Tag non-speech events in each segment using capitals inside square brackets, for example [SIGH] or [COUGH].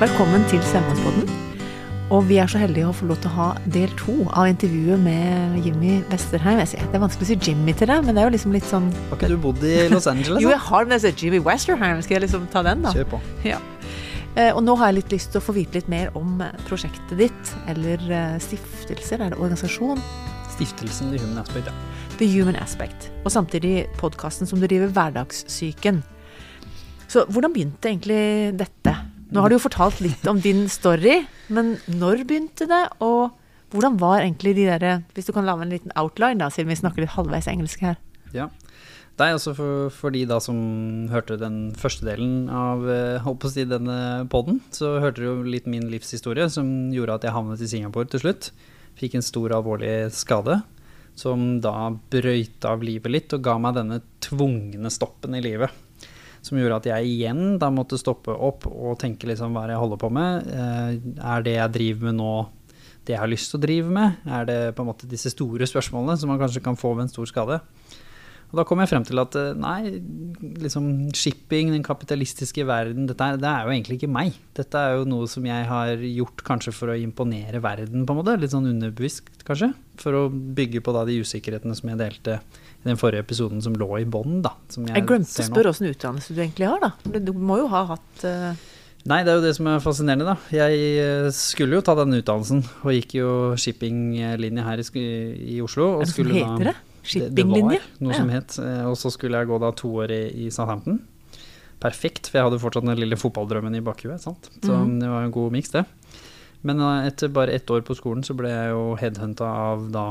Velkommen til Selvmordspodden. Og vi er så heldige å få lov til å ha del to av intervjuet med Jimmy Westerheim. Det er vanskelig å si Jimmy til deg, men det er jo liksom litt sånn Har ikke du bodd i Los Angeles? Jo, jeg har men jeg sier Jimmy Westerheim. Skal jeg liksom ta den, da? Kjør på. Ja. Eh, Og nå har jeg litt lyst til å få vite litt mer om prosjektet ditt, eller eh, stiftelser, er det organisasjon? Stiftelsen The Human Aspect, ja. The Human Aspect. Og samtidig podkasten som du driver, Hverdagssyken. Så hvordan begynte egentlig dette? Nå har du jo fortalt litt om din story, men når begynte det, og hvordan var egentlig de derre Hvis du kan lage en liten outline, da, siden vi snakker litt halvveis engelsk her. ja. Nei, altså for, for de da som hørte den første delen av eh, holdt si denne podden, så hørte du jo litt min livshistorie som gjorde at jeg havnet i Singapore til slutt. Fikk en stor, alvorlig skade som da brøyta av livet litt og ga meg denne tvungne stoppen i livet. Som gjorde at jeg igjen da måtte stoppe opp og tenke liksom hva er det jeg holder på med. Eh, Er det jeg driver med nå det jeg har lyst til å drive med? Er det på en måte disse store spørsmålene som man kanskje kan få ved en stor skade? Og da kom jeg frem til at eh, nei, liksom shipping, den kapitalistiske verden, dette er, det er jo egentlig ikke meg. Dette er jo noe som jeg har gjort kanskje for å imponere verden, på en måte. Litt sånn underbevisst, kanskje. For å bygge på da de usikkerhetene som jeg delte den forrige episoden som lå i bånn, da. Jeg glemte å spørre åssen utdannelse du egentlig har, da. Du må jo ha hatt uh... Nei, det er jo det som er fascinerende, da. Jeg eh, skulle jo ta den utdannelsen, og gikk jo shippinglinje her i, i Oslo. Og Er det som skulle heter da, det? Shippinglinje? Det, det noe Ja. som het. eh, Og så skulle jeg gå da to år i, i Southampton. Perfekt, for jeg hadde fortsatt den lille fotballdrømmen i bakhuet. sant? Så mm. det var en god miks, det. Men etter bare ett år på skolen så ble jeg jo headhunta av da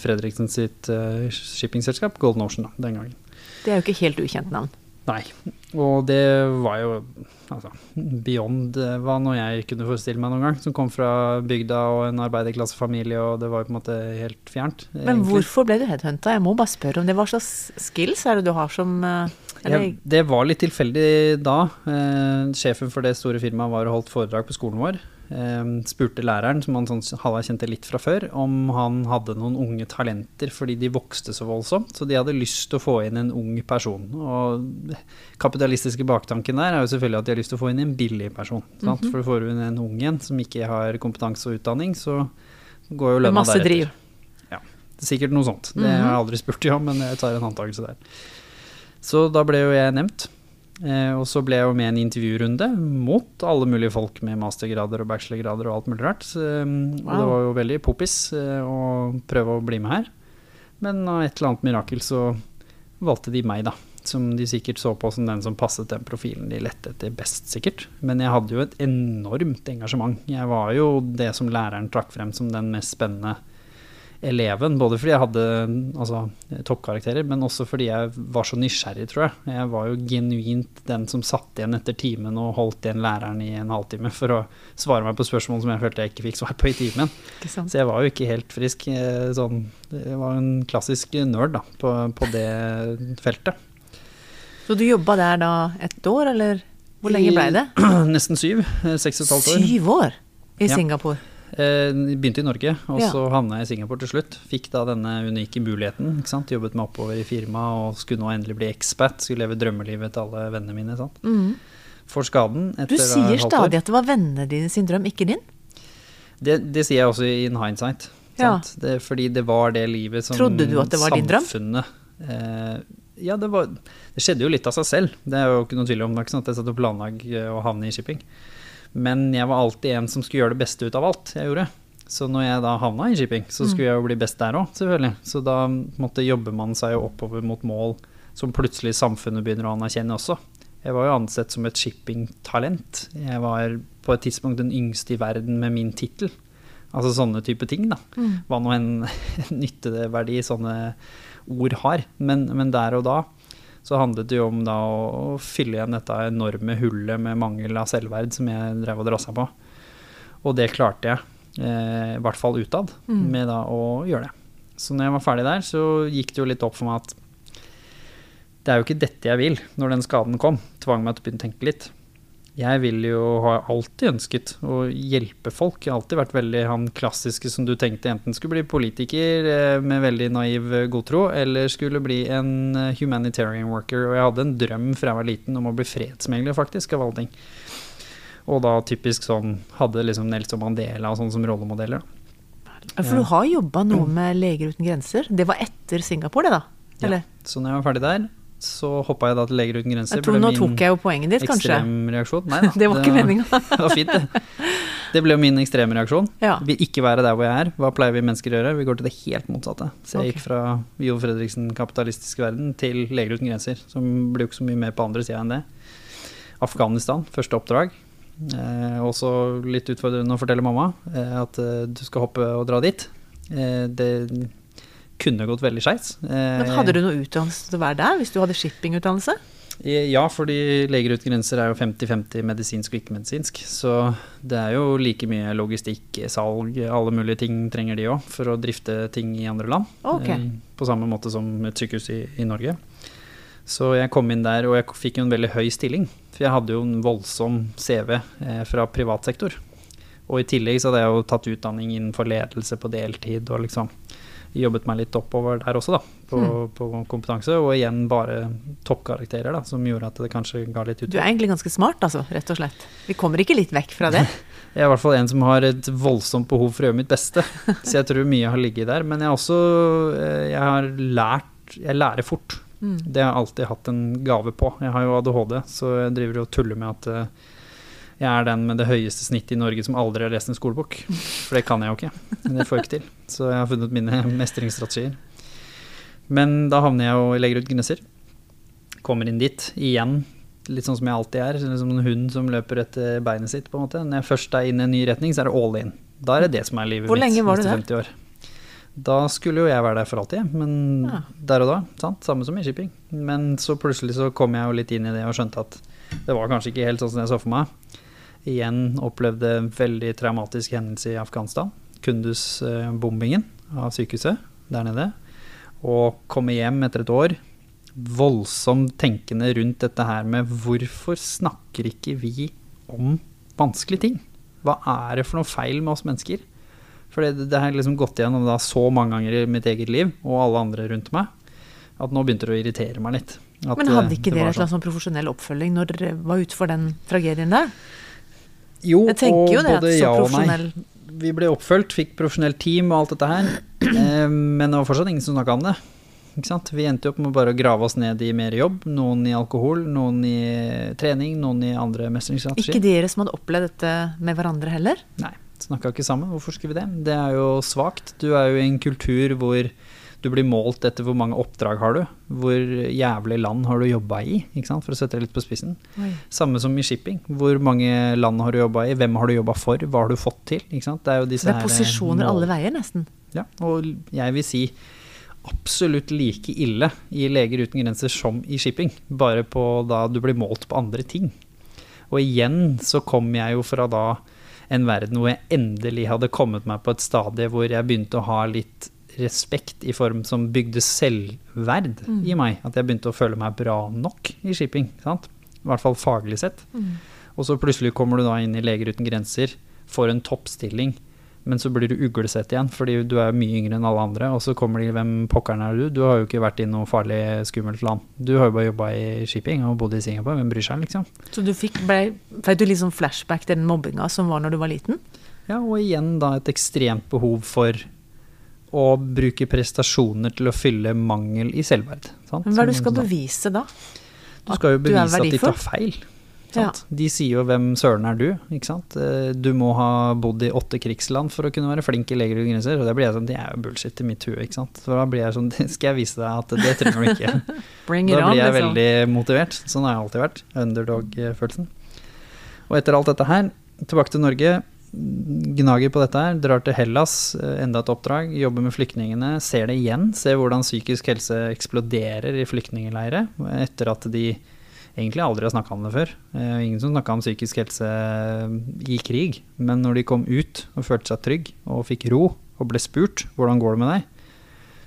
Fredriksen sitt eh, shippingselskap, Golden Ocean, da, den gangen. Det er jo ikke helt ukjent navn. Nei. Og det var jo altså, beyond eh, hva nå jeg kunne forestille meg noen gang. Som kom fra bygda og en arbeiderklassefamilie, og det var jo på en måte helt fjernt. Men egentlig. hvorfor ble du headhunta? Jeg må bare spørre om det. Hva slags skills er det du har som eh, Ja, det var litt tilfeldig da. Eh, sjefen for det store firmaet var og holdt foredrag på skolen vår. Eh, spurte læreren, som han sånn halvveis kjente litt fra før, om han hadde noen unge talenter fordi de vokste så voldsomt. Så de hadde lyst til å få inn en ung person. Og kapitalistiske baktanken der er jo selvfølgelig at de har lyst til å få inn en billig person. Sant? -hmm. For får du inn en ung en som ikke har kompetanse og utdanning, så går jo lønna deretter. driv? Sikkert noe sånt. Det Mhm. har jeg aldri spurt de om, men jeg tar en antakelse der. Så da ble jo jeg nevnt. Eh, og så ble jeg jo med i en intervjurunde mot alle mulige folk med mastergrader og bachelorgrader og alt mulig rart. Um, Og det var jo veldig poppis eh, å prøve å bli med her. Men av et eller annet mirakel så valgte de meg, da. Som de sikkert så på som den som passet den profilen de lette etter best, sikkert. Men jeg hadde jo et enormt engasjement. Jeg var jo det som læreren trakk frem som den mest spennende eleven. Både fordi jeg hadde altså, toppkarakterer, men også fordi jeg var så nysgjerrig, tror jeg. Jeg var jo genuint den som satt igjen etter timen og holdt igjen læreren i en halvtime for å svare meg på spørsmål som jeg følte jeg ikke fikk svar på i timen. Så jeg var jo ikke helt frisk. eh, Sånn, jeg var en klassisk nerd da, på, på det feltet. Så du jobba der da et år, eller hvor lenge blei det? [CLEARS THROAT] Nesten syv. eh, Seks og et halvt år. Syv år i Singapore. Eh, begynte i Norge, og Ja. så havna jeg i Singapore til slutt. Fikk da denne unike muligheten. Ikke sant? Jobbet meg oppover i firmaet og skulle nå endelig bli expat. Skulle leve drømmelivet til alle vennene mine. Sant? Mm. For skaden etter Du sier stadig at det var vennene dine sin drøm, ikke din. Det, det sier jeg også in hindsight. Ja. Sant? Det, fordi det var det livet som Trodde du at det var din drøm? samfunnet, Eh, ja, det, var, det skjedde jo litt av seg selv. Det er jo ikke noe tvil om. Det er ikke sånn at jeg satt og planla å havne i shipping. Men jeg var alltid en som skulle gjøre det beste ut av alt jeg gjorde. Så når jeg da havna i shipping, så skulle jeg jo bli best der òg, selvfølgelig. Så da måtte jobber man seg jo oppover mot mål som plutselig samfunnet begynner å anerkjenne også. Jeg var jo ansett som et shippingtalent. Jeg var på et tidspunkt den yngste i verden med min tittel. Altså sånne type ting, da. Hva nå en [LAUGHS] nytteverdi sånne ord har. Men, men der og da så handlet det jo om da å, fylle igjen dette enorme hullet med mangel av selvverd som jeg drev og drassa på. Og det klarte jeg, eh, i hvert fall utad, Mm. med da å gjøre det. Så når jeg var ferdig der, så gikk det jo litt opp for meg at det er jo ikke dette jeg vil når den skaden kom. Tvang meg til å begynne å tenke litt. Jeg vil jo ha alltid ønsket å hjelpe folk. Jeg har alltid vært veldig han klassiske som du tenkte enten skulle bli politiker eh, med veldig naiv eh, godtro, eller skulle bli en eh, humanitarian worker. Og jeg hadde en drøm fra jeg var liten om å bli fredsmegler, faktisk, av alle ting. Og da typisk sånn hadde liksom Nelson Mandela og sånn som rollemodeller. Ja, For du har jobba noe med Leger uten grenser. Det var etter Singapore, det da? Eller? Ja. Så når jeg var ferdig der, så hoppa jeg da til Leger uten grenser. Jeg tror Nå tok jeg jo poenget ditt, kanskje. Ekstremreaksjon? Nei da. [LAUGHS] Det var ikke meninga. [LAUGHS] det var fint, det. Det ble jo min ekstremreaksjon. Ja. Vil ikke være der hvor jeg er. Hva pleier vi mennesker å gjøre? Vi går til det helt motsatte. Så jeg okay. gikk fra Jo Fredriksen kapitalistisk verden til Leger uten grenser, som blir jo ikke så mye mer på andre sida enn det. Afghanistan, første oppdrag. Eh, også litt utfordrende å fortelle mamma eh, at eh, du skal hoppe og dra dit. Eh, det kunne gått veldig skeis. Eh, Men hadde du noe utdannelse til å være der, hvis du hadde shippingutdannelse? Ja, fordi Leger uten grenser er jo 50-50 medisinsk og ikke-medisinsk. Så det er jo like mye logistikk, salg, alle mulige ting trenger de òg for å drifte ting i andre land. Ok. Eh, På samme måte som et sykehus i, i Norge. Så jeg kom inn der, og jeg fikk jo en veldig høy stilling. For jeg hadde jo en voldsom CV eh, fra privat sektor. Og i tillegg så hadde jeg jo tatt utdanning innenfor ledelse på deltid og liksom jobbet meg litt oppover der også, da, på, på kompetanse. Og igjen bare toppkarakterer, da, som gjorde at det kanskje ga litt Du er egentlig ganske smart, altså, rett og slett. Vi kommer ikke litt vekk fra det. [LAUGHS] Jeg er i hvert fall en som har et voldsomt behov for å gjøre mitt beste. [LAUGHS] Så jeg tror mye har ligget der. Men jeg har også eh, jeg har lært Jeg lærer fort. Mm. Det har jeg alltid hatt en gave på. Jeg har jo ADHD, så jeg driver og tuller med at eh, jeg er den med det høyeste snittet i Norge som aldri har lest en skolebok. For det kan jeg jo ikke. Det får jeg ikke til. Så jeg har funnet mine mestringsstrategier. Men da havner jeg jo i ut grenser. Kommer inn dit igjen, litt sånn som jeg alltid er. Som en hund som løper etter beinet sitt, på en måte. Når jeg først er inne i en ny retning, så er det all in. Da er det det som er livet Hvor mitt var du neste der? 50 år. Da skulle jo jeg være der for alltid, men Ja. der og da, sant? samme som i shipping. Men så plutselig så kom jeg jo litt inn i det og skjønte at det var kanskje ikke helt sånn som jeg så for meg. Igjen opplevde en veldig traumatisk hendelse i Afghanistan. Kunduz-bombingen av sykehuset der nede. Og komme hjem etter et år voldsomt tenkende rundt dette her med hvorfor snakker ikke vi om vanskelige ting? Hva er det for noe feil med oss mennesker? For det, det har liksom gått igjennom da så mange ganger i mitt eget liv, og alle andre rundt meg, at nå begynte det å irritere meg litt. At, Men hadde eh, ikke det dere et eller sånn profesjonell oppfølging når dere var ute for den tragedien der? Jo, Jeg tenker jo og både ja og nei. Vi ble oppfølgt, fikk profesjonelt team og alt dette her, [CLEARS THROAT] eh, men det var fortsatt ingen som snakka om det. Vi endte opp med bare å grave oss ned i mer jobb. Noen i alkohol, noen i trening, noen i andre mestringsstrategier. Ikke dere som hadde opplevd dette med hverandre heller? Nei, snakka ikke sammen. Hvorfor skulle vi det? Det er jo svakt. Du er jo i en kultur hvor du blir målt etter hvor mange oppdrag har du. Hvor jævlig land har du jobba i, for å sette det litt på spissen. Samme som i shipping. Hvor mange land har du jobba i, hvem har du jobba for, hva har du fått til? Det er jo disse det er posisjoner mål- alle veier, nesten. Ja, og jeg vil si absolutt like ille i Leger uten grenser som i shipping. Bare på da du blir målt på andre ting. Og igjen så kom jeg jo fra da en verden hvor jeg endelig hadde kommet meg på et stadie hvor jeg begynte å ha litt respekt i form som bygde selvverd i meg. At jeg begynte å føle meg bra nok i shipping. Sant? I hvert fall faglig sett. Og så plutselig kommer du da inn i Leger uten grenser, får en toppstilling, men så blir du uglesett igjen, fordi du er mye yngre enn alle andre. Og så kommer de, hvem pokkeren er du? Du har jo ikke vært i noe farlig, skummelt land. Du har jo bare jobba i shipping og bodd i Singapore, hvem bryr seg, liksom? Så du fikk, ble, fikk du liksom flashback til den mobbinga som var når du var liten? Ja, og igjen da et ekstremt behov for å bruke prestasjoner til å fylle mangel i selvverd. Sant? Men hva er det du skal bevise da? Du skal jo bevise at de tar feil. Sant? De sier jo 'hvem søren er du'? Ikke sant? Eh, Du må ha bodd i åtte krigsland for å kunne være flink i Leger og grenser. Og det blir jeg sånn, det er jo bullshit i mitt hue. ikke sant? For da blir jeg sånn, [LAUGHS] skal jeg vise deg at det trenger du ikke. [LAUGHS] Bring it Da blir jeg on, veldig motivert. Sånn har jeg alltid vært. Underdog-følelsen. Og etter alt dette her, tilbake til Norge. Gnager på dette her, drar til Hellas, eh, enda et oppdrag, jobber med flyktningene, ser det igjen. Ser hvordan psykisk helse eksploderer i flyktningleirer etter at de egentlig aldri har snakka om det før. Eh, Ingen som snakka om psykisk helse i krig. Men når de kom ut og følte seg trygg og fikk ro og ble spurt hvordan går det med deg,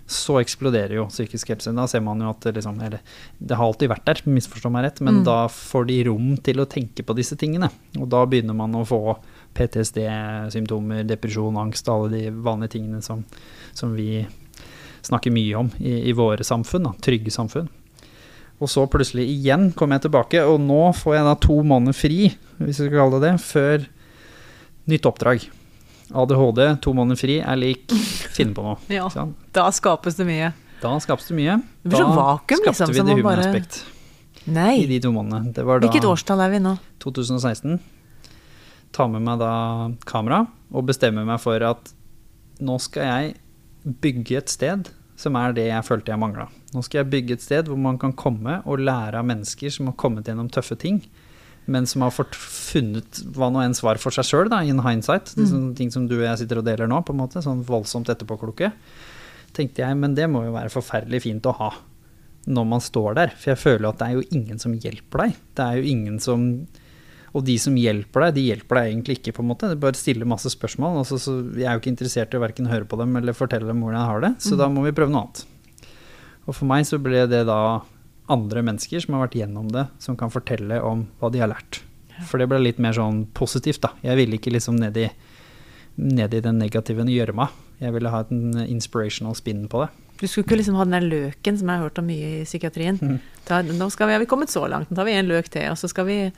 så eksploderer jo psykisk helse. Da ser man jo at liksom Eller det har alltid vært der, misforstå meg rett, men Mm. da får de rom til å tenke på disse tingene. Og da begynner man å få PTSD-symptomer, depresjon, angst, alle de vanlige tingene som, som vi snakker mye om i, i våre samfunn, da, trygge samfunn. Og så plutselig igjen kom jeg tilbake, og nå får jeg da to måneder fri, hvis vi skal kalle det det, før nytt oppdrag. ADHD, to måneder fri, er lik finne på noe. Ja. Sånn. Da skapes det mye. Da skapes det mye. Det blir da vakuum, skapte liksom, vi det humane bare... aspekt. Nei. i de to månedene. Det var da Hvilket årstall er vi nå? 2016. Ta med meg da kamera og bestemme meg for at nå skal jeg bygge et sted som er det jeg følte jeg mangla. Nå skal jeg bygge et sted hvor man kan komme og lære av mennesker som har kommet gjennom tøffe ting, men som har fått funnet hva nå enn svar for seg sjøl, in hindsight. Mm. Sånne ting som du og jeg sitter og deler nå, på en måte, sånn voldsomt etterpåklokke. Tenkte jeg, men det må jo være forferdelig fint å ha når man står der. For jeg føler at det er jo ingen som hjelper deg. Det er jo ingen som Og de som hjelper deg, de hjelper deg egentlig ikke, på en måte. De bare stiller masse spørsmål. Altså, så jeg er jo ikke interessert i å verken høre på dem eller fortelle dem hvordan jeg har det, så Mm. da må vi prøve noe annet. Og for meg så ble det da andre mennesker som har vært gjennom det, som kan fortelle om hva de har lært. For det ble litt mer sånn positivt, da. Jeg ville ikke liksom ned i, ned i den negative gjørma. Jeg ville ha en inspirational spin på det. Du skulle ikke liksom ha den der løken som jeg har hørt om mye i psykiatrien. Mm. Ta, nå skal vi, har vi kommet så langt, nå tar vi en løk til, og så skal vi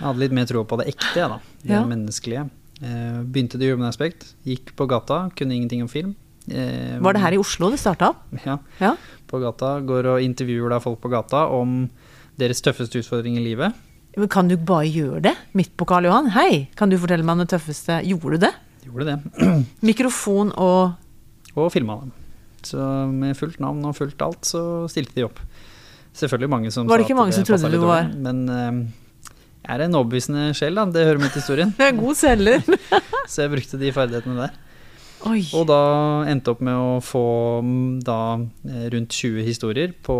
Jeg hadde litt mer tro på det ekte, da. Det Ja. menneskelige. Eh, begynte det Human Aspect. Gikk på gata, kunne ingenting om film. Eh, Var det her i Oslo det starta opp? Ja. Ja. På gata. Går og intervjuer da folk på gata om deres tøffeste utfordring i livet. Men Kan du bare gjøre det midt på Karl Johan? Hei, kan du fortelle meg om det tøffeste? Gjorde du det? Gjorde det. [CLEARS THROAT] Mikrofon og Og filma dem. Så med fullt navn og fullt alt, så stilte de opp. Selvfølgelig mange som Var det ikke mange som trodde du var- dårlig, Men eh, jeg er en overbevisende sjel, da. Det hører med til historien. [LAUGHS] Du er god selger. [LAUGHS] Så jeg brukte de ferdighetene der. Oi. Og da endte opp med å få mm, da eh, rundt 20 historier på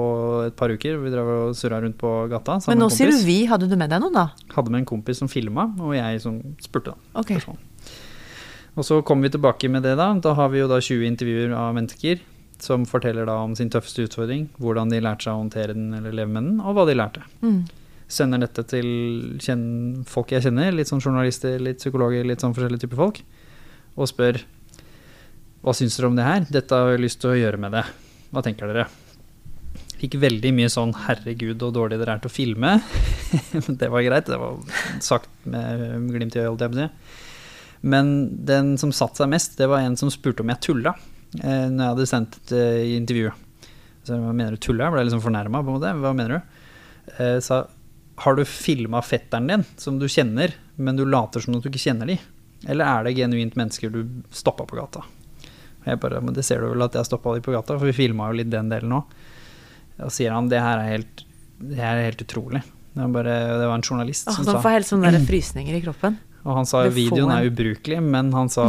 et par uker. Vi drev og surra rundt på gata sammen Men nå sier du vi. Hadde du med deg noen, da? Hadde med en kompis som filma, og jeg som spurte, da. Ok. Og så kommer vi tilbake med det, da. Da har vi jo da 20 intervjuer av mennesker som forteller da om sin tøffeste utfordring, hvordan de lærte seg å håndtere den eller leve med den, og hva de lærte. Mm. Sender dette til folk jeg kjenner, litt sånn journalister, litt psykologer, litt sånn forskjellige typer folk, og spør hva syns dere om det her? Dette har jeg lyst til å gjøre med det. Hva tenker dere? Fikk veldig mye sånn 'herregud, så dårlig dere er til å filme'. [LAUGHS] Det var greit. Det var sagt med glimt i øyet, holdt jeg på å si. Men den som satte seg mest, det var en som spurte om jeg tulla eh, når jeg hadde sendt et eh, intervju. Så hva mener du tulla? Jeg ble liksom fornærma, på en måte. Hva mener du? Eh, sa har du filma fetteren din, som du kjenner, men du later som at du ikke kjenner de? Eller er det genuint mennesker du stoppa på gata? Jeg bare, men det ser du vel at jeg stoppa de på gata, for vi filma jo litt den delen òg. Og sier han det her er helt, det her er helt utrolig. Det var, bare, det var en journalist Åh, som sa Han får helt sånne der frysninger i kroppen. og han sa videoen er ubrukelig, men han sa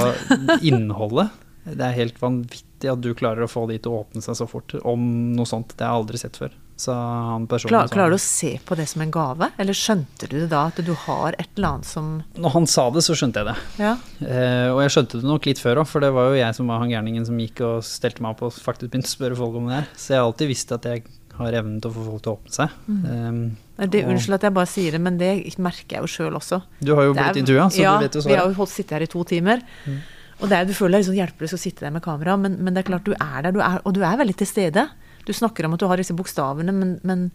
innholdet. Det er helt vanvittig at du klarer å få de til å åpne seg så fort om noe sånt. Det har jeg aldri sett før. Så han personen Klar, klarer du å se på det som en gave, eller skjønte du det da at du har et eller annet som Når han sa det, så skjønte jeg det. Ja. Eh, og jeg skjønte det nok litt før òg, for det var jo jeg som var han gærningen som gikk og stelte meg opp og faktisk begynte å spørre folk om det her. Så jeg har alltid visst at jeg har evnen til å få folk til å åpne seg. Mm. Nei, det, unnskyld at jeg bare sier det, men det merker jeg jo sjøl også. Du har jo blitt intervjua, så ja, du vet jo vi har jo holdt sitte her i to timer. Mm. Og det er, du føler deg sånn hjelpeløs å sitte der med kamera, men, men det er klart du er der, du er, og du er veldig til stede. Du snakker om at du har disse bokstavene, men, men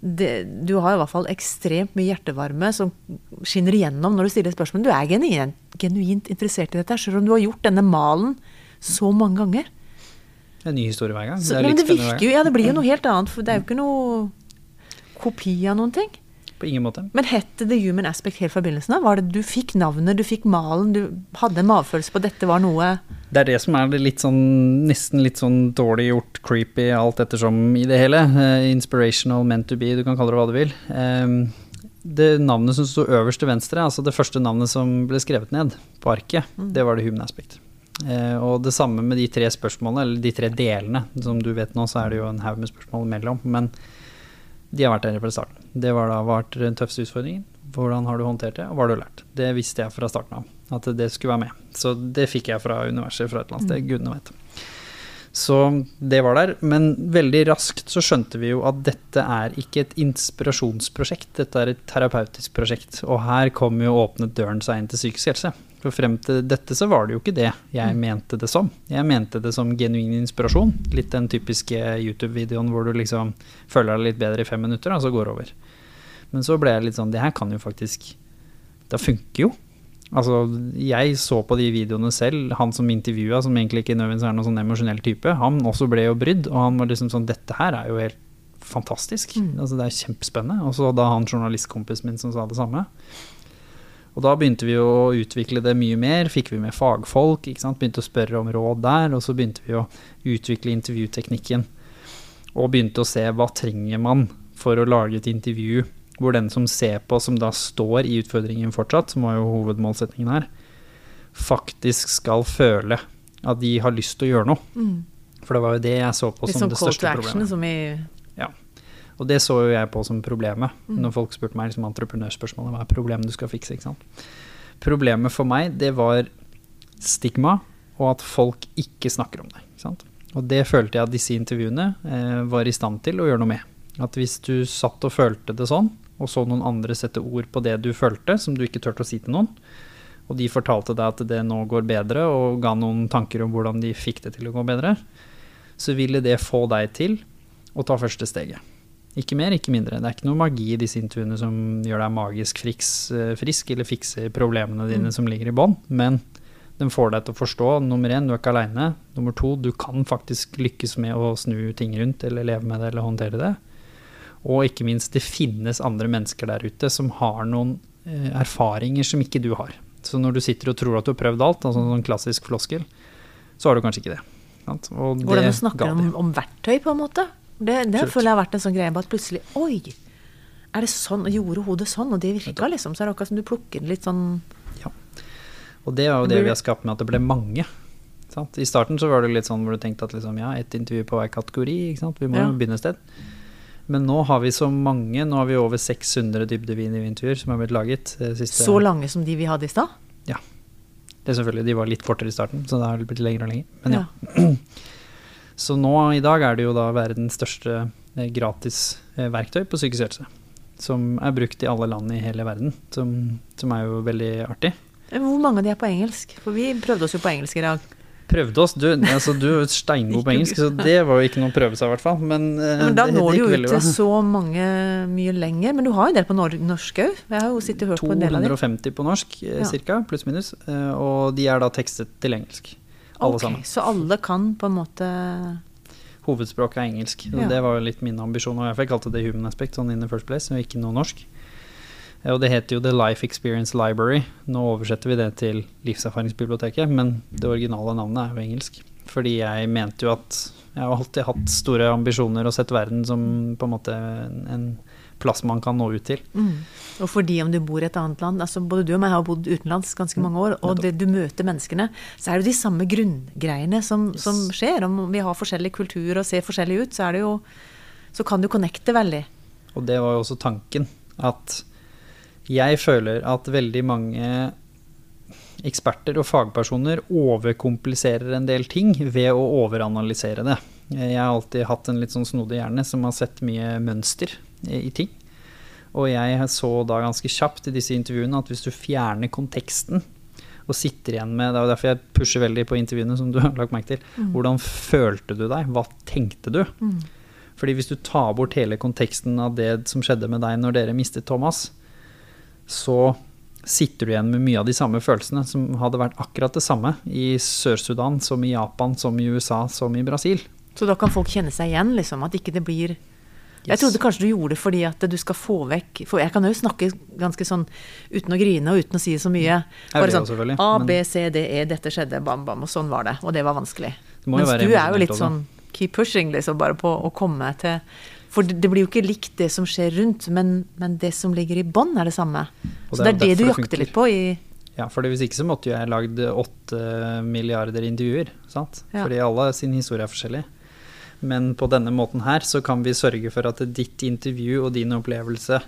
det, du har i hvert fall ekstremt mye hjertevarme som skinner igjennom når du stiller spørsmål. Du er genuint, genuint interessert i dette, selv om du har gjort denne malen så mange ganger. Det er en ny historie hver gang. Så, det men det virker jo, ja, det blir jo noe [CLEARS THROAT] helt annet, for det er jo ikke noe kopi av noen ting. På ingen måte. Men het det The Human Aspect helt fra begynnelsen av? Var det du fikk navnet, du fikk malen, du hadde en magefølelse på at dette var noe Det er det som er det litt sånn, nesten litt sånn dårlig gjort, creepy, alt ettersom i det hele. Uh, inspirational, meant to be, du kan kalle det hva du vil. Um, det navnet som sto øverst til venstre, altså det første navnet som ble skrevet ned på arket, det var The human aspect. Eh, og det samme med de tre spørsmålene, eller de tre delene. Som du vet nå, så er det jo en haug med spørsmål imellom. Men de har vært der fra starten. Det var da vært den tøffeste utfordringen? Hvordan har du håndtert det, og hva har du lært? Det visste jeg fra starten av, at det skulle være med. Så det fikk jeg fra universet fra et eller annet sted, gudene vet. Så det var der. Men veldig raskt så skjønte vi jo at dette er ikke et inspirasjonsprosjekt, dette er et terapeutisk prosjekt. Og her kom jo åpnet døren seg inn til psykisk helse. For frem til dette så var det jo ikke det jeg mente det som. Jeg mente det som genuin inspirasjon. Litt den typiske YouTube-videoen hvor du liksom føler deg litt bedre i fem minutter, og så går det over. Men så ble jeg litt sånn Det her kan jo faktisk Det funker jo. Altså, jeg så på de videoene selv. Han som intervjua, som egentlig ikke nødvendigvis er noen sånn emosjonell type, han også ble jo brydd. Og han var liksom sånn Dette her er jo helt fantastisk. Mm. Altså, det er kjempespennende. Og så da han journalistkompisen min som sa det samme. Og da begynte vi å utvikle det mye mer. Fikk vi med fagfolk, begynte å spørre om råd der. Og så begynte vi å utvikle intervjuteknikken. Og begynte å se hva trenger man for å lage et intervju hvor den som ser på, som da står i utfordringen fortsatt, som var jo hovedmålsetningen her, faktisk skal føle at de har lyst til å gjøre noe. Mm. For det var jo det jeg så på Litt som sånn det call to største action problemet. som i Og det så jo jeg på som problemet, Mm. når folk spurte meg liksom entreprenørspørsmålet, hva er problemet du skal fikse, ikke sant. Problemet for meg, det var stigma, og at folk ikke snakker om det, ikke sant. Og det følte jeg at disse intervjuene eh, var i stand til å gjøre noe med. At hvis du satt og følte det sånn, og så noen andre sette ord på det du følte, som du ikke turte å si til noen, og de fortalte deg at det nå går bedre, og ga noen tanker om hvordan de fikk det til å gå bedre, så ville det få deg til å ta første steget. Ikke mer, ikke mindre. Det er ikke noe magi i disse intervjuene som gjør deg magisk friks, eh, frisk, eller fikser problemene dine Mm. som ligger i bånn, men den får deg til å forstå nummer én, du er ikke aleine. Nummer to, du kan faktisk lykkes med å snu ting rundt, eller leve med det, eller håndtere det. Og ikke minst, det finnes andre mennesker der ute som har noen eh, erfaringer som ikke du har. Så når du sitter og tror at du har prøvd alt, altså en sånn klassisk floskel, så har du kanskje ikke det. Og det Hvordan du snakker om, om verktøy, på en måte. Det, det føler jeg har vært en sånn greie at plutselig Oi! Er det sånn? Og gjorde hodet sånn? Og det virka, liksom. Så er det akkurat som du plukker litt sånn Ja. Og det er jo Det vi har skapt med at det ble mange. Sant? I starten så var det litt sånn hvor du tenkte at liksom, ja, ett intervju på hver kategori, ikke sant? vi må Ja. jo begynne et sted. Men nå har vi så mange, nå har vi over 600 dybdeintervjuer som har blitt laget. eh, Siste, så lange som de vi hadde i stad. Det er selvfølgelig, De var litt kortere i starten, så det har blitt lengre og lenger. Men ja. Ja. [CLEARS THROAT] Så nå i dag er det jo da verdens største eh, gratis eh, verktøy på psykisk helse. Som er brukt i alle land i hele verden, som, som er jo veldig artig. Hvor mange av de er på engelsk? For vi prøvde oss jo på engelsk i dag. Prøvde oss. Du, [LAUGHS] altså, du er steingod på engelsk, så det var jo ikke noe å prøve seg, i hvert fall. Men, eh, Men da det- når du jo ut til så mange mye lenger. Men du har jo en del på norsk òg. Jeg har jo sittet og hørt på en del av dem. 250 på norsk, eh, Ja. cirka, pluss minus. eh, Og de er da tekstet til engelsk. Alle Ok, sammen. Så alle kan på en måte Hovedspråket er engelsk. Ja. Det var jo litt min ambisjon. Og jeg kalte det human aspect sånn in the first place, og ikke noe norsk. Og det heter jo The Life Experience Library. Nå oversetter vi det til Livserfaringsbiblioteket, men det originale navnet er jo engelsk. Fordi jeg mente jo at jeg har alltid hatt store ambisjoner og sett verden som på en måte en, en plass man kan nå ut til. mm. Og fordi om du bor i et annet land altså Både du og meg har bodd utenlands ganske mange år, og det, du møter menneskene, så er det de samme grunngreiene som, Yes. som skjer. Om vi har forskjellig kultur og ser forskjellig ut, så er det jo Så kan du connecte veldig. Og det var jo også tanken. At jeg føler at veldig mange eksperter og fagpersoner overkompliserer en del ting ved å overanalysere det. Jeg har alltid hatt en litt sånn snodig hjerne som har sett mye mønster i ting. Og jeg så da ganske kjapt i disse intervjuene at hvis du fjerner konteksten og sitter igjen med Det er derfor jeg pusher veldig på intervjuene, som du [LAUGHS] har lagt merke til. Mm. Hvordan følte du deg? Hva tenkte du? Mm. Fordi hvis du tar bort hele konteksten av det som skjedde med deg når dere mistet Thomas, så sitter du igjen med mye av de samme følelsene som hadde vært akkurat det samme i Sør-Sudan som i Japan, som i USA, som i Brasil. Så da kan folk kjenne seg igjen, liksom. At ikke det blir Jeg trodde kanskje du gjorde det fordi at du skal få vekk For jeg kan jo snakke ganske sånn uten å grine og uten å si så mye. Bare sånn A, B, C, D, E, dette skjedde, bam, bam, og sånn var det. Og det var vanskelig. Det Mens du er jo litt sånn keep pushing, liksom, bare på å komme til For det blir jo ikke likt det som skjer rundt, men, men det som ligger i bånn, er det samme. Og Så det er det du jakter litt på i Ja, for hvis ikke så måtte jeg lagd åtte milliarder intervjuer, sant? Ja. Fordi alle sin historie er forskjellig. Men på denne måten her så kan vi sørge for at ditt intervju og din opplevelse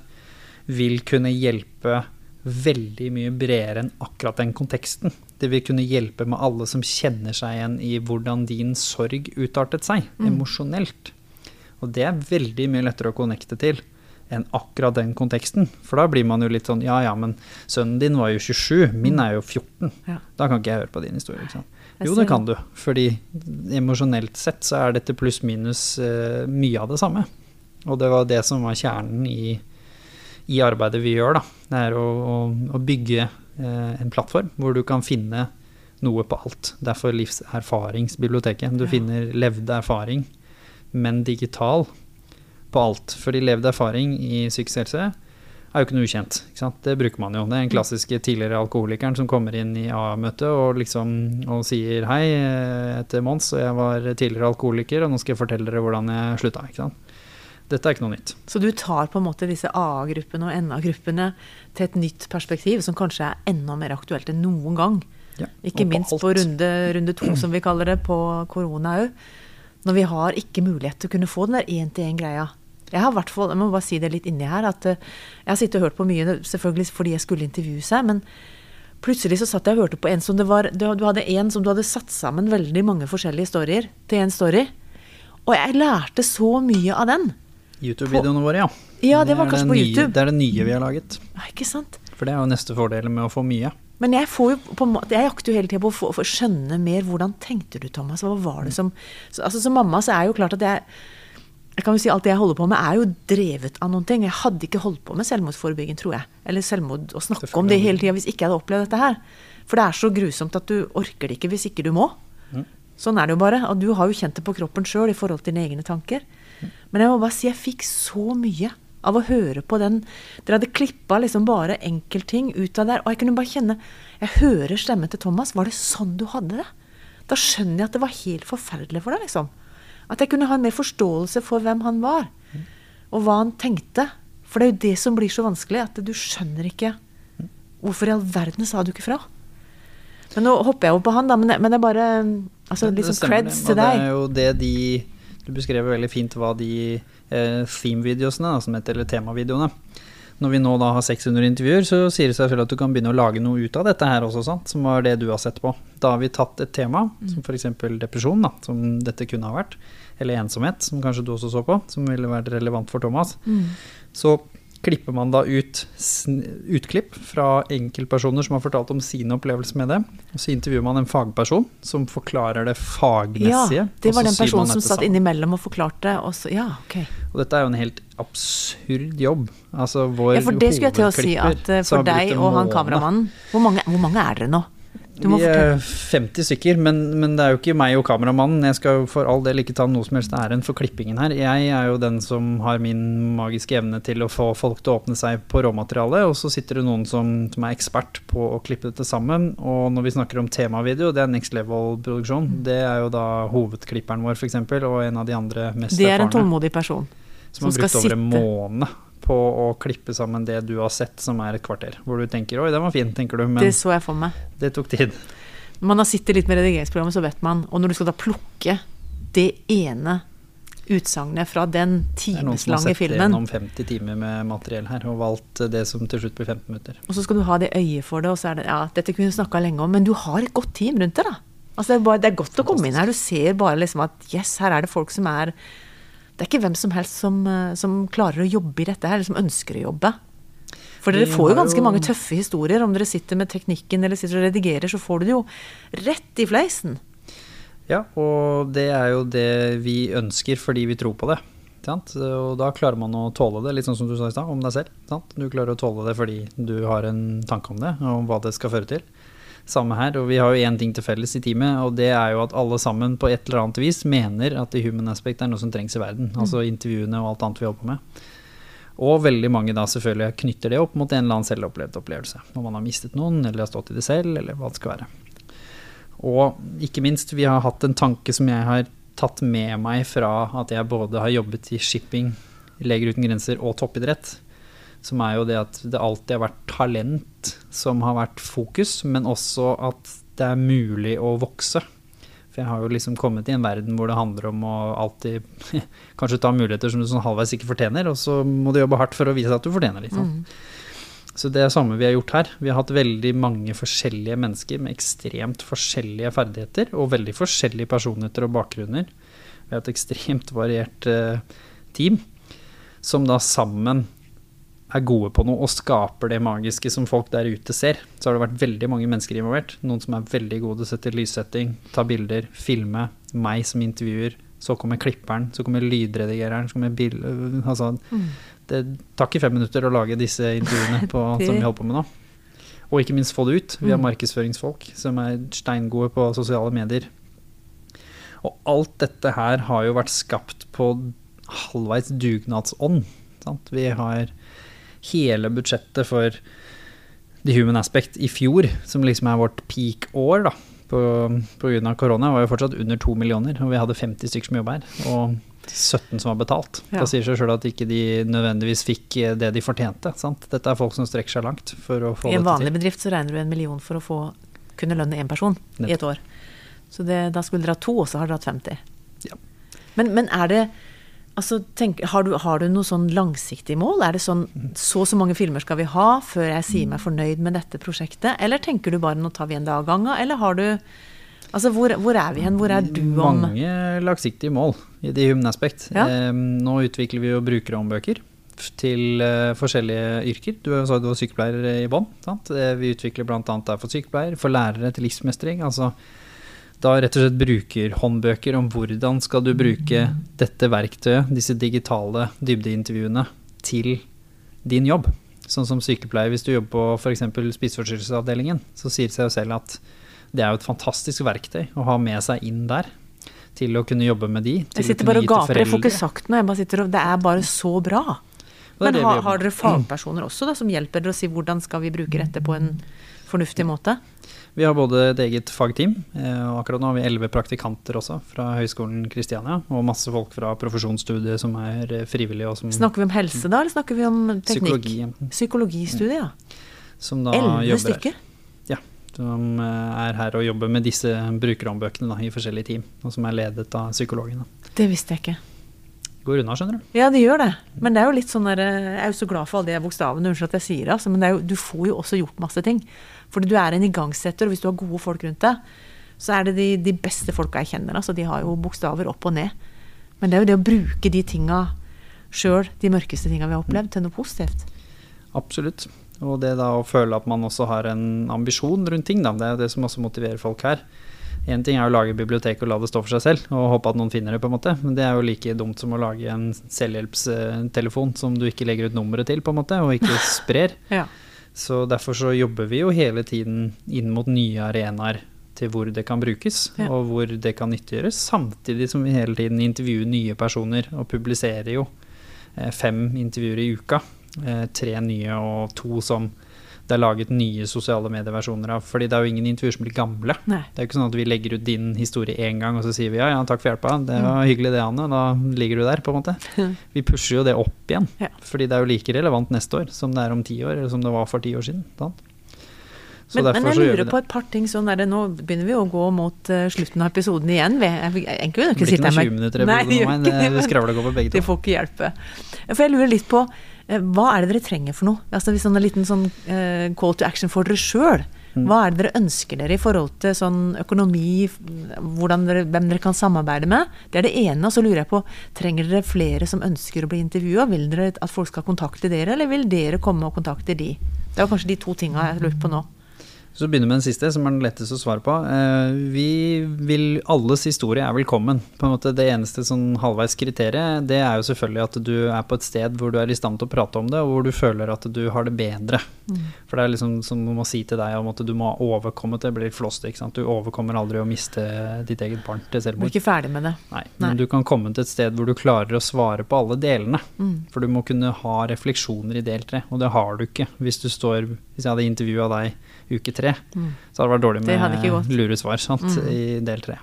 vil kunne hjelpe veldig mye bredere enn akkurat den konteksten. Det vil kunne hjelpe med alle som kjenner seg igjen i hvordan din sorg utartet seg, Mm. emosjonelt. Og det er veldig mye lettere å connecte til enn akkurat den konteksten. For da blir man jo litt sånn Ja ja, men sønnen din var jo 27, min er jo 14. Ja. Da kan ikke jeg høre på din historie. ikke sant? Jo, det kan du. Fordi emosjonelt sett så er dette pluss-minus eh, mye av det samme. Og det var det som var kjernen i, i arbeidet vi gjør, da. Det er å, å, å bygge eh, en plattform hvor du kan finne noe på alt. Derfor livserfaringsbiblioteket. Du finner levd erfaring, men digital på alt. Fordi levd erfaring i psykisk helse er jo ikke noe ukjent. Ikke sant? Det bruker man jo. Det er den klassiske tidligere alkoholikeren som kommer inn i AA-møtet og, liksom, og sier hei, jeg heter Mons og jeg var tidligere alkoholiker, og nå skal jeg fortelle dere hvordan jeg slutta. Ikke sant? Dette er ikke noe nytt. Så du tar på en måte disse AA-gruppene og NA-gruppene til et nytt perspektiv, som kanskje er enda mer aktuelt enn noen gang. Ja, Ikke på minst på runde, runde to, som vi kaller det, på korona òg. Når vi har ikke mulighet til å kunne få den der én-til-én-greia. Jeg har hvert fall, jeg må bare si det litt inni her, at eh, jeg har sittet og hørt på mye, selvfølgelig fordi jeg skulle intervjue seg, men plutselig så satt jeg og hørte på en som det var Du hadde en som du hadde satt sammen veldig mange forskjellige storyer til én story. Og jeg lærte så mye av den. YouTube-videoene våre, ja. Ja, det var er kanskje på nye, YouTube. Det er det nye vi har laget. Ja, ikke sant? For det er jo neste fordel med å få mye. Men jeg får jo på jeg jakter jo hele tida på å få, få skjønne mer. Hvordan tenkte du, Thomas? Hva var det som så, altså, Som mamma så er jo klart at jeg jeg kan jo si Alt det jeg holder på med, er jo drevet av noen ting. Jeg hadde ikke holdt på med selvmordsforebygging, tror jeg. Eller selvmord å snakke om det hele tida hvis ikke jeg hadde opplevd dette her. For det er så grusomt at du orker det ikke hvis ikke du må. Sånn er det jo bare. Og du har jo kjent det på kroppen sjøl i forhold til dine egne tanker. Men jeg må bare si jeg fikk så mye av å høre på den. Dere hadde klippa liksom bare enkeltting ut av der. Og jeg kunne bare kjenne Jeg hører stemmen til Thomas. Var det sånn du hadde det? Da skjønner jeg at det var helt forferdelig for deg, liksom. At jeg kunne ha en mer forståelse for hvem han var. Og hva han tenkte. For det er jo det som blir så vanskelig. At du skjønner ikke Hvorfor i all verden sa du ikke fra? Men nå hopper jeg jo på han, da. Men det, men det er bare altså, det liksom stemmer creds til deg. Det er jo det de Du beskrev veldig fint hva de eh, theme-videosene, da, som heter, eller temavideoene Når vi nå da har 600 intervjuer, så sier det seg selv at du kan begynne å lage noe ut av dette her også, sant? som var det du har sett på. Da har vi tatt et tema, som f.eks. depresjon, da, som dette kunne ha vært, eller ensomhet, som kanskje du også så på, som ville vært relevant for Thomas. Mm. Så klipper man da ut utklipp fra enkeltpersoner som har fortalt om sine opplevelser med det. Og så intervjuer man en fagperson som forklarer det fagmessige. Ja, det var den personen som satt innimellom og forklarte. Og så, ja, ok. Og dette er jo en helt absurd jobb. Altså vår Ja, for det skulle jeg til å si at eh, for deg og han kameramannen hvor mange, hvor mange er dere nå? Vi er 50 stykker, men, men det er jo ikke meg og kameramannen. Jeg skal for all del ikke ta noe som helst æren for klippingen her. Jeg er jo den som har min magiske evne til å få folk til å åpne seg på råmaterialet, og så sitter det noen som, som er ekspert på å klippe dette sammen. Og når vi snakker om temavideo, det er next level-produksjon. Mm. Det er jo da hovedklipperen vår, f.eks., og en av de andre mest erfarne. Det er en tålmodig person. Som har som skal brukt over en måned på å klippe sammen det du har sett, som er et kvarter. Hvor du tenker 'oi, den var fin', tenker du, men Det det, så jeg for meg. tok tid. Når man har sittet litt med redigeringsprogrammet, så vet man. Og når du skal da plukke det ene utsagnet fra den timeslange filmen. Det er noen som har sett filmen, gjennom 50 timer med materiell her, og valgt det som til slutt blir 15 minutter. og så skal du ha det øyet for det, og så er det Ja, dette kunne vi snakka lenge om, men du har et godt team rundt deg, da. Altså, det, er bare, det er godt å komme inn her. Du ser bare liksom at yes, her er det folk som er Det er ikke hvem som helst som, eh, som klarer å jobbe i dette her, eller som ønsker å jobbe. For dere får jo ganske mange tøffe historier. Om dere sitter med teknikken eller sitter og redigerer, så får du det jo rett i fleisen. Ja, og det er jo det vi ønsker fordi vi tror på det. Sant? Og da klarer man å tåle det, litt sånn som du sa i stad, om deg selv. Sant? Du klarer å tåle det fordi du har en tanke om det, om hva det skal føre til. Samme her, og vi har jo én ting til felles i teamet, og det er jo at alle sammen på et eller annet vis mener at the human aspect er noe som trengs i verden. Altså intervjuene og alt annet vi holder på med. Og veldig mange da selvfølgelig knytter det opp mot en eller annen selvopplevd opplevelse. Når man har mistet noen, eller har stått i det selv, eller hva det skal være. Og ikke minst, vi har hatt en tanke som jeg har tatt med meg fra at jeg både har jobbet i shipping, Leger uten grenser og toppidrett. Som er jo det at det alltid har vært talent som har vært fokus, men også at det er mulig å vokse. For jeg har jo liksom kommet i en verden hvor det handler om å alltid [LAUGHS] kanskje ta muligheter som du sånn halvveis ikke fortjener, og så må du jobbe hardt for å vise at du fortjener litt. Sånn. Så det er samme vi har gjort her. Vi har hatt veldig mange forskjellige mennesker med ekstremt forskjellige ferdigheter og veldig forskjellige personligheter og bakgrunner. Vi har et ekstremt variert eh, team. som da sammen er gode på noe og skaper det magiske som folk der ute ser. Så har det vært veldig mange mennesker involvert. Noen som er veldig gode til å sette lyssetting, ta bilder, filme. Meg som intervjuer. Så kommer klipperen, så kommer lydredigereren, så kommer bil... Altså, det tar ikke fem minutter å lage disse intervjuene på, [LAUGHS] Det- som vi holder på med nå. Og ikke minst få det ut. Vi har Mm. markedsføringsfolk som er steingode på sosiale medier. Og alt dette her har jo vært skapt på halvveis dugnadsånd. Sant? Vi har hele budsjettet for The Human Aspect i fjor, som liksom er vårt peak-år da, på, på grunn av korona, var jo fortsatt under to millioner, og vi hadde 50 stykker som jobba her, og 17 som var betalt. Ja. Da sier seg sjøl at ikke de nødvendigvis fikk eh, det de fortjente. Sant? Dette er folk som strekker seg langt for å få I en vanlig bedrift så regner du en million for å få kunne lønne én person i et år. Så det, da skulle dere ha to, og så har dere hatt 50. Ja. Men, men er det Altså, tenk, har, du, har du noe sånn langsiktig mål? Er det sånn så og så mange filmer skal vi ha før jeg sier meg fornøyd med dette prosjektet? Eller tenker du bare nå tar vi en dag av gangen? Eller har du Altså, hvor, hvor er vi hen? Hvor er du om Mange langsiktige mål i det Aspect. Ja. Eh, nå utvikler vi jo brukerhåndbøker bøker til eh, forskjellige yrker. Du sa du var sykepleier i bånn. Eh, vi utvikler bl.a. der for sykepleier, for lærere til livsmestring. altså da rett og slett brukerhåndbøker om hvordan skal du bruke dette verktøyet, disse digitale dybdeintervjuene, til din jobb. Sånn som sykepleier, hvis du jobber på f.eks. spiseforstyrrelsesavdelingen, så sier det seg jo selv at det er jo et fantastisk verktøy å ha med seg inn der. Til å kunne jobbe med de. Jeg sitter bare og gaper, jeg får ikke sagt noe. Jeg bare sitter og, det er bare så bra. Men har, har dere fagpersoner også da, som hjelper dere å si hvordan skal vi bruke dette på en fornuftig måte? Vi har både et eget fagteam, eh, og akkurat nå har vi elleve praktikanter også fra Høgskolen Kristiania. Og masse folk fra profesjonsstudiet som er eh, frivillige som Snakker vi om helse da, eller snakker vi om teknikk? psykologi. Psykologistudiet, ja. Som da Elleve jobber stykker. Ja, som eh, er her og jobber med disse brukerhåndbøkene i forskjellige team, og som er ledet av psykologene. Det visste jeg ikke. Går unna, skjønner du. Ja, det gjør det. Men det er jo litt sånn der, Jeg er jo så glad for alle de bokstavene, unnskyld at jeg sier det, altså, men det er jo, du får jo også gjort masse ting. Fordi du er en igangsetter, og hvis du har gode folk rundt deg, så er det de, de beste folka jeg kjenner. Altså, de har jo bokstaver opp og ned. Men det er jo det å bruke de tinga sjøl, de mørkeste tinga vi har opplevd, til noe positivt. Absolutt. Og det da å føle at man også har en ambisjon rundt ting, da. Det er jo det som også motiverer folk her. Én ting er å lage bibliotek og la det stå for seg selv, og håpe at noen finner det, på en måte. Men det er jo like dumt som å lage en selvhjelpstelefon som du ikke legger ut nummeret til, på en måte, og ikke [LAUGHS] sprer. Ja. Så derfor så jobber vi jo hele tiden inn mot nye arenaer til hvor det kan brukes, Ja. og hvor det kan nyttiggjøres, samtidig som vi hele tiden intervjuer nye personer, og publiserer jo eh, fem intervjuer i uka. Eh, tre nye og to som det er laget nye sosiale medieversjoner av. Fordi det er jo ingen intervjuer som blir gamle. Nei. Det er jo ikke sånn at vi legger ut din historie én gang, og så sier vi ja, ja, takk for hjelpa, det var hyggelig det, Anne, da ligger du der, på en måte. [LAUGHS] Vi pusher jo det opp igjen, Ja. fordi det er jo like relevant neste år som det er om ti år, eller som det var for ti år siden. Sant? Så Men, jeg lurer på et par ting sånn der, Nå begynner vi å gå mot uh, slutten av episoden igjen. Vi, jeg, jeg, jeg, jeg, jeg noen 20 minutter Nei, nå, men går på begge Det får ikke hjelpe. For jeg lurer litt på uh, hva er det dere trenger for noe? Altså hvis sånn en liten sånn uh, call to action for dere sjøl. Mm. Hva er det dere ønsker dere i forhold til sånn økonomi, dere, hvem dere kan samarbeide med? Det er det ene. Og så lurer jeg på, trenger dere flere som ønsker å bli intervjua? Vil dere at folk skal kontakte dere, eller vil dere komme og kontakte de? Det var kanskje de to tinga jeg lurer på nå. Så begynner vi med den siste, som er den letteste å svare på. Eh, vi vil, Alles historie er velkommen. På en måte Det eneste sånn halvveis kriteriet, det er jo selvfølgelig at du er på et sted hvor du er i stand til å prate om det, og hvor du føler at du har det bedre. For det er liksom som man må si til deg om at du må ha overkommet det, blir litt flåste. ikke sant? Du overkommer aldri å miste ditt eget barn til Du er ikke ferdig med det. Nei, Nei. du kan komme til et sted hvor du klarer å svare på alle delene. Mm. For du må kunne ha refleksjoner i del tre, og det har du ikke hvis du står Hvis jeg hadde intervjua deg uke tre, Mm. så hadde det vært dårlig med lure svar sant, Mm. i del tre.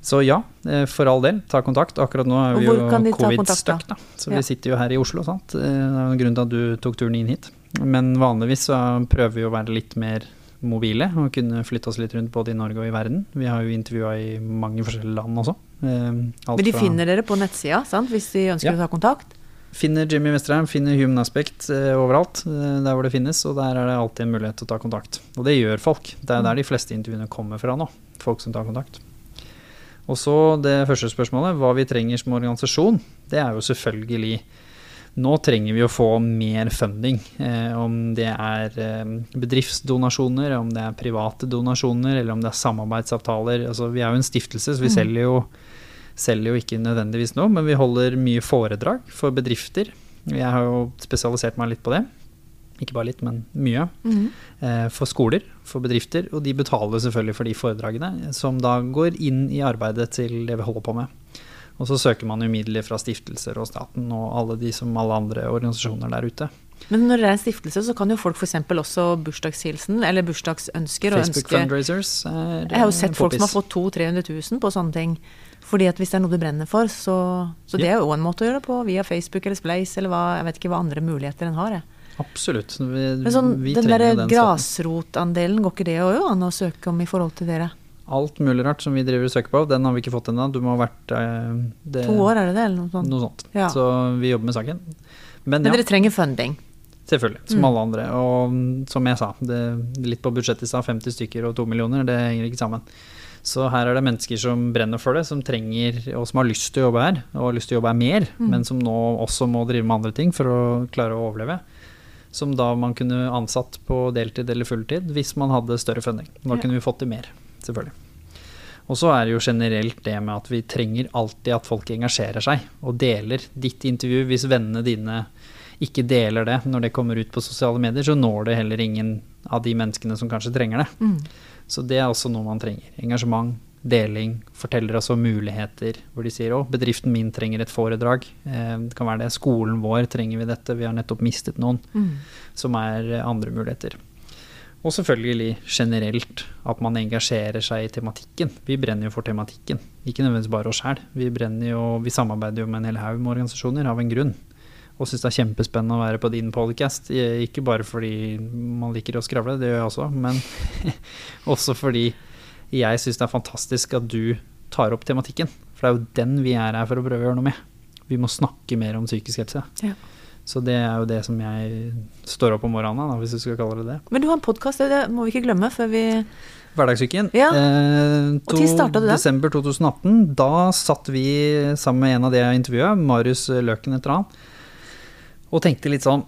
Så ja, eh, for all del, ta kontakt. Akkurat nå er vi jo covid-stuck, da. Så Ja. vi sitter jo her i Oslo, sant. Eh, Det er en grunnen til at du tok turen inn hit. Men vanligvis så prøver vi å være litt mer mobile og kunne flytte oss litt rundt både i Norge og i verden. Vi har jo intervjua i mange forskjellige land også. Eh, alt Men de finner dere på nettsida, sant? hvis de ønsker Ja. å ta kontakt? Finner Jimmy Westerheim, finner Human Aspect eh, overalt, eh, der hvor det finnes, og der er det alltid en mulighet til å ta kontakt. Og det gjør folk. Det er der de fleste intervjuene kommer fra nå. Folk som tar kontakt. Og så det første spørsmålet, hva vi trenger som organisasjon, det er jo selvfølgelig Nå trenger vi å få mer funding. Eh, om det er eh, bedriftsdonasjoner, om det er private donasjoner, eller om det er samarbeidsavtaler. Altså, vi er jo en stiftelse, så vi Mm. selger, jo, selger jo ikke nødvendigvis noe, men vi holder mye foredrag for bedrifter. Jeg har jo spesialisert meg litt på det. Ikke bare litt, men mye. Mm. For skoler, for bedrifter, og de betaler selvfølgelig for de foredragene, som da går inn i arbeidet til det vi holder på med. Og så søker man jo midler fra stiftelser og staten og alle de som alle andre organisasjoner der ute. Men når det er en stiftelse, så kan jo folk f.eks. også bursdagshilsen eller bursdagsønsker Facebook ønske fundraisers er Jeg har jo sett folk som har fått 200 000-300 000 på sånne ting. Fordi at hvis det er noe du brenner for, så, så det er jo en måte å gjøre det på. Via Facebook eller Splace eller hva, jeg vet ikke hva andre muligheter en har. Jeg. Absolutt. Vi, Men sånn, vi den trenger jo den grasrotandelen, går ikke det òg an å søke om i forhold til dere? Alt mulig rart som vi driver og søker på, den har vi ikke fått ennå. Du må ha vært eh, det, To år, er det det? Eller noe sånt? Noe sånt. Ja. Så vi jobber med saken. Men Men ja. dere trenger funding. Selvfølgelig, som Mm. alle andre. Og mm, som jeg sa, det, litt på budsjettet i stad, 50 stykker og 2 millioner, det henger ikke sammen. Så her er det mennesker som brenner for det, som trenger, og som har lyst til å jobbe her, og har lyst til å jobbe her mer, Mm. men som nå også må drive med andre ting for å klare å overleve. Som da man kunne ansatt på deltid eller fulltid hvis man hadde større funding. Da Ja. kunne vi fått til mer, selvfølgelig. Og så er det jo generelt det med at vi trenger alltid at folk engasjerer seg og deler ditt intervju. Hvis vennene dine ikke deler det når det kommer ut på sosiale medier, så når det heller ingen av de menneskene som kanskje trenger det. Mm. Så det er også noe man trenger. Engasjement, deling, forteller oss om muligheter hvor de sier å, bedriften min trenger et foredrag. Eh, det kan være det. Skolen vår trenger vi dette. Vi har nettopp mistet noen. Mm. Som er andre muligheter. Og selvfølgelig generelt at man engasjerer seg i tematikken. Vi brenner jo for tematikken, ikke nødvendigvis bare oss sjæl. Vi brenner jo, vi samarbeider jo med en hel haug med organisasjoner av en grunn. Og syns det er kjempespennende å være på din podcast. Ikke bare fordi man liker å skravle, det gjør jeg også, men [LAUGHS] også fordi jeg syns det er fantastisk at du tar opp tematikken. For det er jo den vi er her for å prøve å gjøre noe med. Vi må snakke mer om psykisk helse. Ja. Så det er jo det som jeg står opp om morgenen, da, hvis du skal kalle det det. Men du har en podkast, det må vi ikke glemme før vi Hverdagssyken. Ja. Eh, Og når startet du den? Desember 2018. Da satt vi sammen med en av de jeg intervjua, Marius Løken etter han, og tenkte litt sånn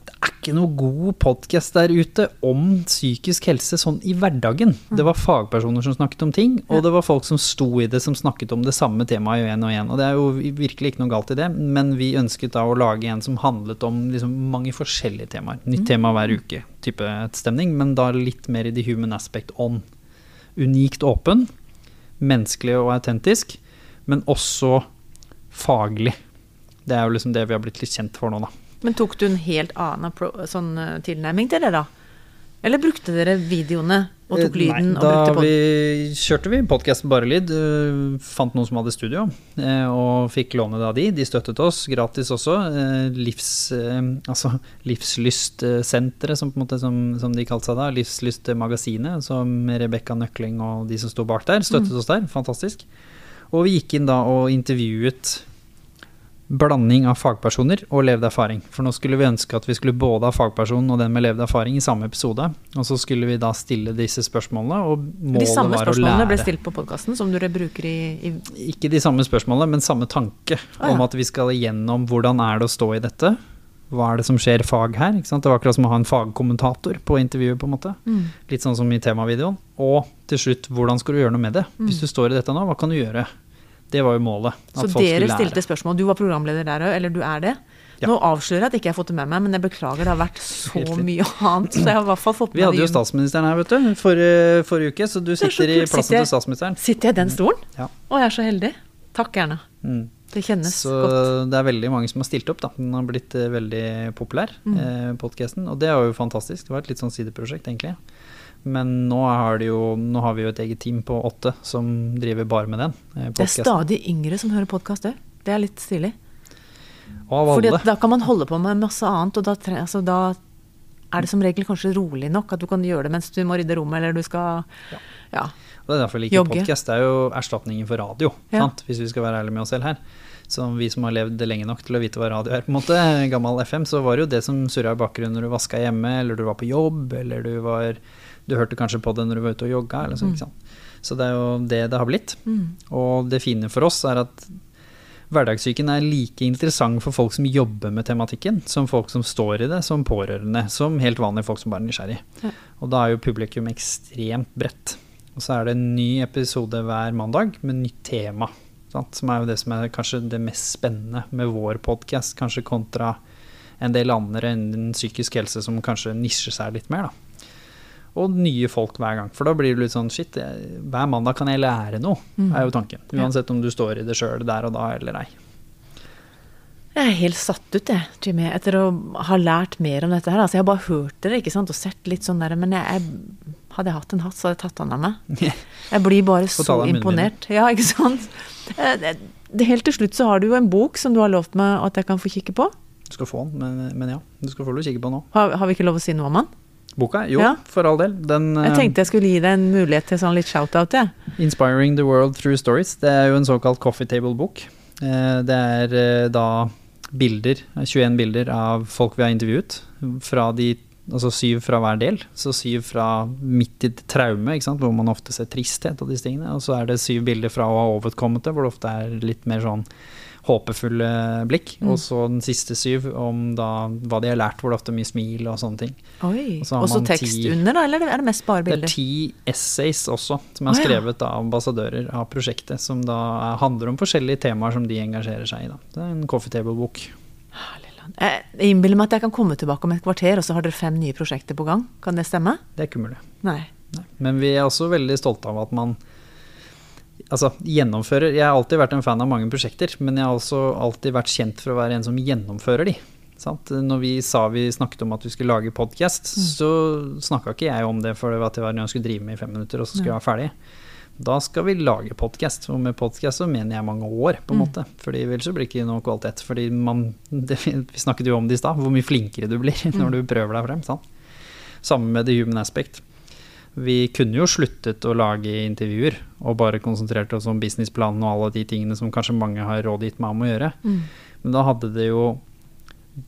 Det er ikke noe god podkast der ute om psykisk helse sånn i hverdagen. Det var fagpersoner som snakket om ting, og Mm. Det var folk som sto i det, som snakket om det samme temaet igjen og igjen. Og det er jo virkelig ikke noe galt i det, men vi ønsket da å lage en som handlet om liksom mange forskjellige temaer. Nytt tema hver uke, type stemning, men da litt mer i the human aspect on. Unikt åpen, menneskelig og autentisk, men også faglig. Det er jo liksom det vi har blitt litt kjent for nå, da. Men tok du en helt annen sånn eh, tilnærming til det, da? Eller brukte dere videoene og tok Eh, lyden Nei, og da brukte pod... vi kjørte vi podkasten Bare lyd. øh, fant noen som hadde studio, eh, og fikk låne det av de. De støttet oss gratis også. eh, livs, eh, altså Livslystsenteret, som, som, som de kalte seg da. Livslystmagasinet, som Rebekka Nøkling og de som sto bak der, støttet oss der. Fantastisk. Og vi gikk inn da og intervjuet blanding av fagpersoner og levd erfaring. For nå skulle vi ønske at vi skulle både ha fagpersonen og den med levd erfaring i samme episode. Og så skulle vi da stille disse spørsmålene, og målet var å lære. De samme spørsmålene ble stilt på podkasten, som dere bruker i, i Ikke de samme spørsmålene, men samme tanke Ah, ja. om at vi skal igjennom hvordan er det å stå i dette. Hva er det som skjer fag her? Ikke sant? Det var akkurat som å ha en fagkommentator på intervjuet. på en måte. mm. Litt sånn som i temavideoen. Og til slutt, hvordan skal du gjøre noe med det? Hvis du står i dette nå, hva kan du gjøre? Det var jo målet. Så dere stilte spørsmål. Du var programleder der òg, eller du er det? Ja. Nå avslører jeg at ikke jeg har fått det med meg, men jeg beklager, det har vært så mye annet. Så jeg har i hvert fall fått Vi hadde jo statsministeren her, vet du, forrige, forrige uke, så du sitter så i plassen Sitter jeg- til statsministeren. Sitter jeg i den stolen? Ja. Å, jeg er så heldig. Takk, Erna. Mm. Det kjennes Så godt. det er veldig mange som har stilt opp, da. Den har blitt eh, veldig populær, Mm. eh, podcasten. Og det er jo fantastisk. Det var et litt sånn sideprosjekt, egentlig. Men nå har, det jo, nå har vi jo et eget team på åtte som driver bare med den. Podcasten. Det er stadig yngre som hører podkast òg. Det er litt stilig. Fordi da kan man holde på med masse annet, og da, altså, da er det som regel kanskje rolig nok at du kan gjøre det mens du må rydde rommet, eller du skal Ja. Ja. Det er derfor jeg liker podkast. Det er jo erstatningen for radio, Ja. sant? hvis vi skal være ærlige med oss selv her. Så vi som har levd lenge nok til å vite hva radio er, på en måte, gammel FM, så var det jo det som surra i bakgrunnen når du vaska hjemme, eller du var på jobb, eller du var Du hørte kanskje på det når du var ute og jogga, eller så, Mm. Så det er jo det det har blitt. Mm. Og det fine for oss er at hverdagssyken er like interessant for folk som jobber med tematikken, som folk som står i det, som pårørende, som helt vanlige folk som bare er nysgjerrig. Ja. Og da er jo publikum ekstremt bredt. Og så er det en ny episode hver mandag med nytt tema. Sant? Som er jo det som er kanskje det mest spennende med vår podkast, kanskje kontra en del andre innen psykisk helse som kanskje nisjer seg litt mer, da. Og nye folk hver gang. For da blir det litt sånn shit, jeg- hver mandag kan jeg lære noe, Mm. er jo tanken. Uansett om du står i det sjøl der og da eller ei. Jeg er helt satt ut, jeg, Jimmy, etter å ha lært mer om dette her. Altså, jeg har bare hørt dere, ikke sant, og sett litt sånn der, men jeg, jeg hadde jeg hatt en hatt, så hadde jeg tatt den av meg. [LAUGHS] Jeg blir bare så imponert. Ja, ikke sant. Eh, Helt til slutt så har du jo en bok som du har lovt meg at jeg kan få kikke på. Du skal få den, men, men ja. Du skal få lov å kikke på den nå. Har, har vi ikke lov å si noe om den? Boka? Jo, Ja. for all del. Den Jeg eh, tenkte jeg skulle gi deg en mulighet til sånn litt shout-out, Ja. 'Inspiring the World Through Stories'. Det er jo en såkalt coffee table-bok. Eh, Det er eh, da bilder, 21 bilder av folk vi har intervjuet. Fra de, altså syv fra hver del. Så syv fra midt i traume, hvor man ofte ser tristhet og disse tingene. Og så er det syv bilder fra å ha overkommet det, hvor det ofte er litt mer sånn håpefulle blikk. Mm. Og så den siste syv om da hva de har lært, hvor det ofte er mye smil og sånne ting. Oi. Og så har Og man tekst ti- under, da, eller er det mest bare bilder? Det er ti essays også, som er oh, skrevet av ambassadører av prosjektet, som da er- handler om forskjellige temaer som de engasjerer seg i. Da. Det er en. Herlig. Jeg jeg innbiller meg at jeg kan komme tilbake om et kvarter, og så har dere fem nye prosjekter på gang. Kan det stemme? Det er ikke umulig. Nei. Nei. Men vi er også veldig stolte av at man altså, gjennomfører Jeg har alltid vært en fan av mange prosjekter, men jeg har også alltid vært kjent for å være en som gjennomfører de. Sant? Når vi sa vi snakket om at vi skulle lage podkast, så snakka ikke jeg om det for at det var noe jeg skulle drive med i fem minutter, og så skulle jeg være ferdig. Da skal vi lage podkast, og med podkast så mener jeg mange år, på en Mm. måte. Fordi ellers så blir det ikke noe kvalitet. Fordi man [LAUGHS] det, Vi snakket jo om det i stad, hvor mye flinkere du blir [LAUGHS] når du prøver deg frem. Sant? Samme med the human aspect. Vi kunne jo sluttet å lage intervjuer og bare konsentrert oss om businessplanen og alle de tingene som kanskje mange har rådgitt meg om å gjøre. Mm. Men da hadde det jo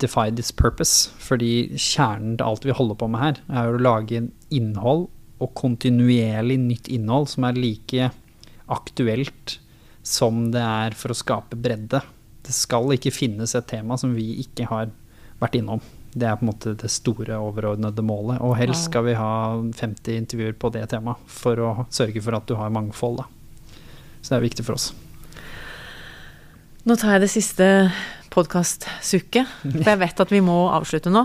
defied its purpose. Fordi kjernen til alt vi holder på med her, er jo å lage innhold og kontinuerlig nytt innhold som er like aktuelt som det er for å skape bredde. Det skal ikke finnes et tema som vi ikke har vært innom. Det er på en måte det store, overordnede målet. Og helst skal vi ha 50 intervjuer på det temaet for å sørge for at du har mangfold. Da. Så det er viktig for oss. Nå tar jeg det siste podkastsukket, for jeg vet at vi må avslutte nå.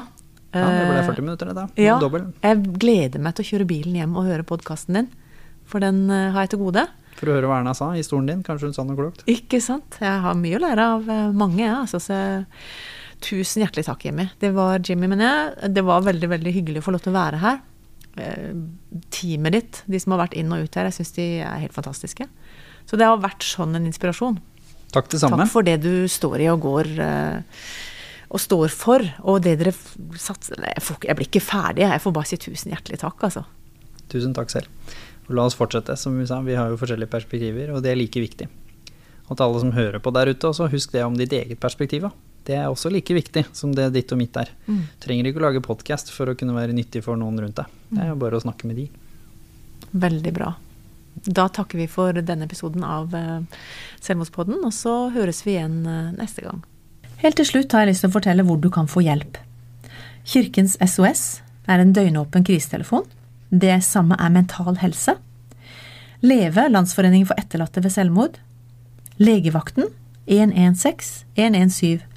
Ja, det ble Eh, 40 minutter, det da. ja. Dobbel. Jeg gleder meg til å kjøre bilen hjem og høre podkasten din, for den eh, har jeg til gode. For å høre hva Erna sa, i stolen din. Kanskje hun sa noe klokt? Ikke sant? Jeg har mye å lære av eh, mange, jeg. Altså, så tusen hjertelig takk, Jimmy. Det var Jimmy, mener jeg. Det var veldig, veldig hyggelig å få lov til å være her. Eh, Teamet ditt, de som har vært inn og ut her, jeg syns de er helt fantastiske. Så det har vært sånn en inspirasjon. Takk det samme. Takk for det du står i og går eh, og står for, og det dere satser jeg, jeg blir ikke ferdig, jeg får bare si tusen hjertelig takk, altså. Tusen takk selv. Og la oss fortsette, som vi sa. Vi har jo forskjellige perspektiver, og det er like viktig. Og til alle som hører på der ute også, husk det om ditt eget perspektiv. Det er også like viktig som det ditt og mitt er. Mm. Trenger ikke å lage podkast for å kunne være nyttig for noen rundt deg. Det er jo bare å snakke med de. Veldig bra. Da takker vi for denne episoden av eh, Selvmordspodden, og så høres vi igjen eh, neste gang. Helt til slutt har jeg lyst til å fortelle hvor du kan få hjelp. Kirkens SOS er en døgnåpen krisetelefon. Det samme er Mental Helse. Leve, Landsforeningen for etterlatte ved selvmord. Legevakten 116 117.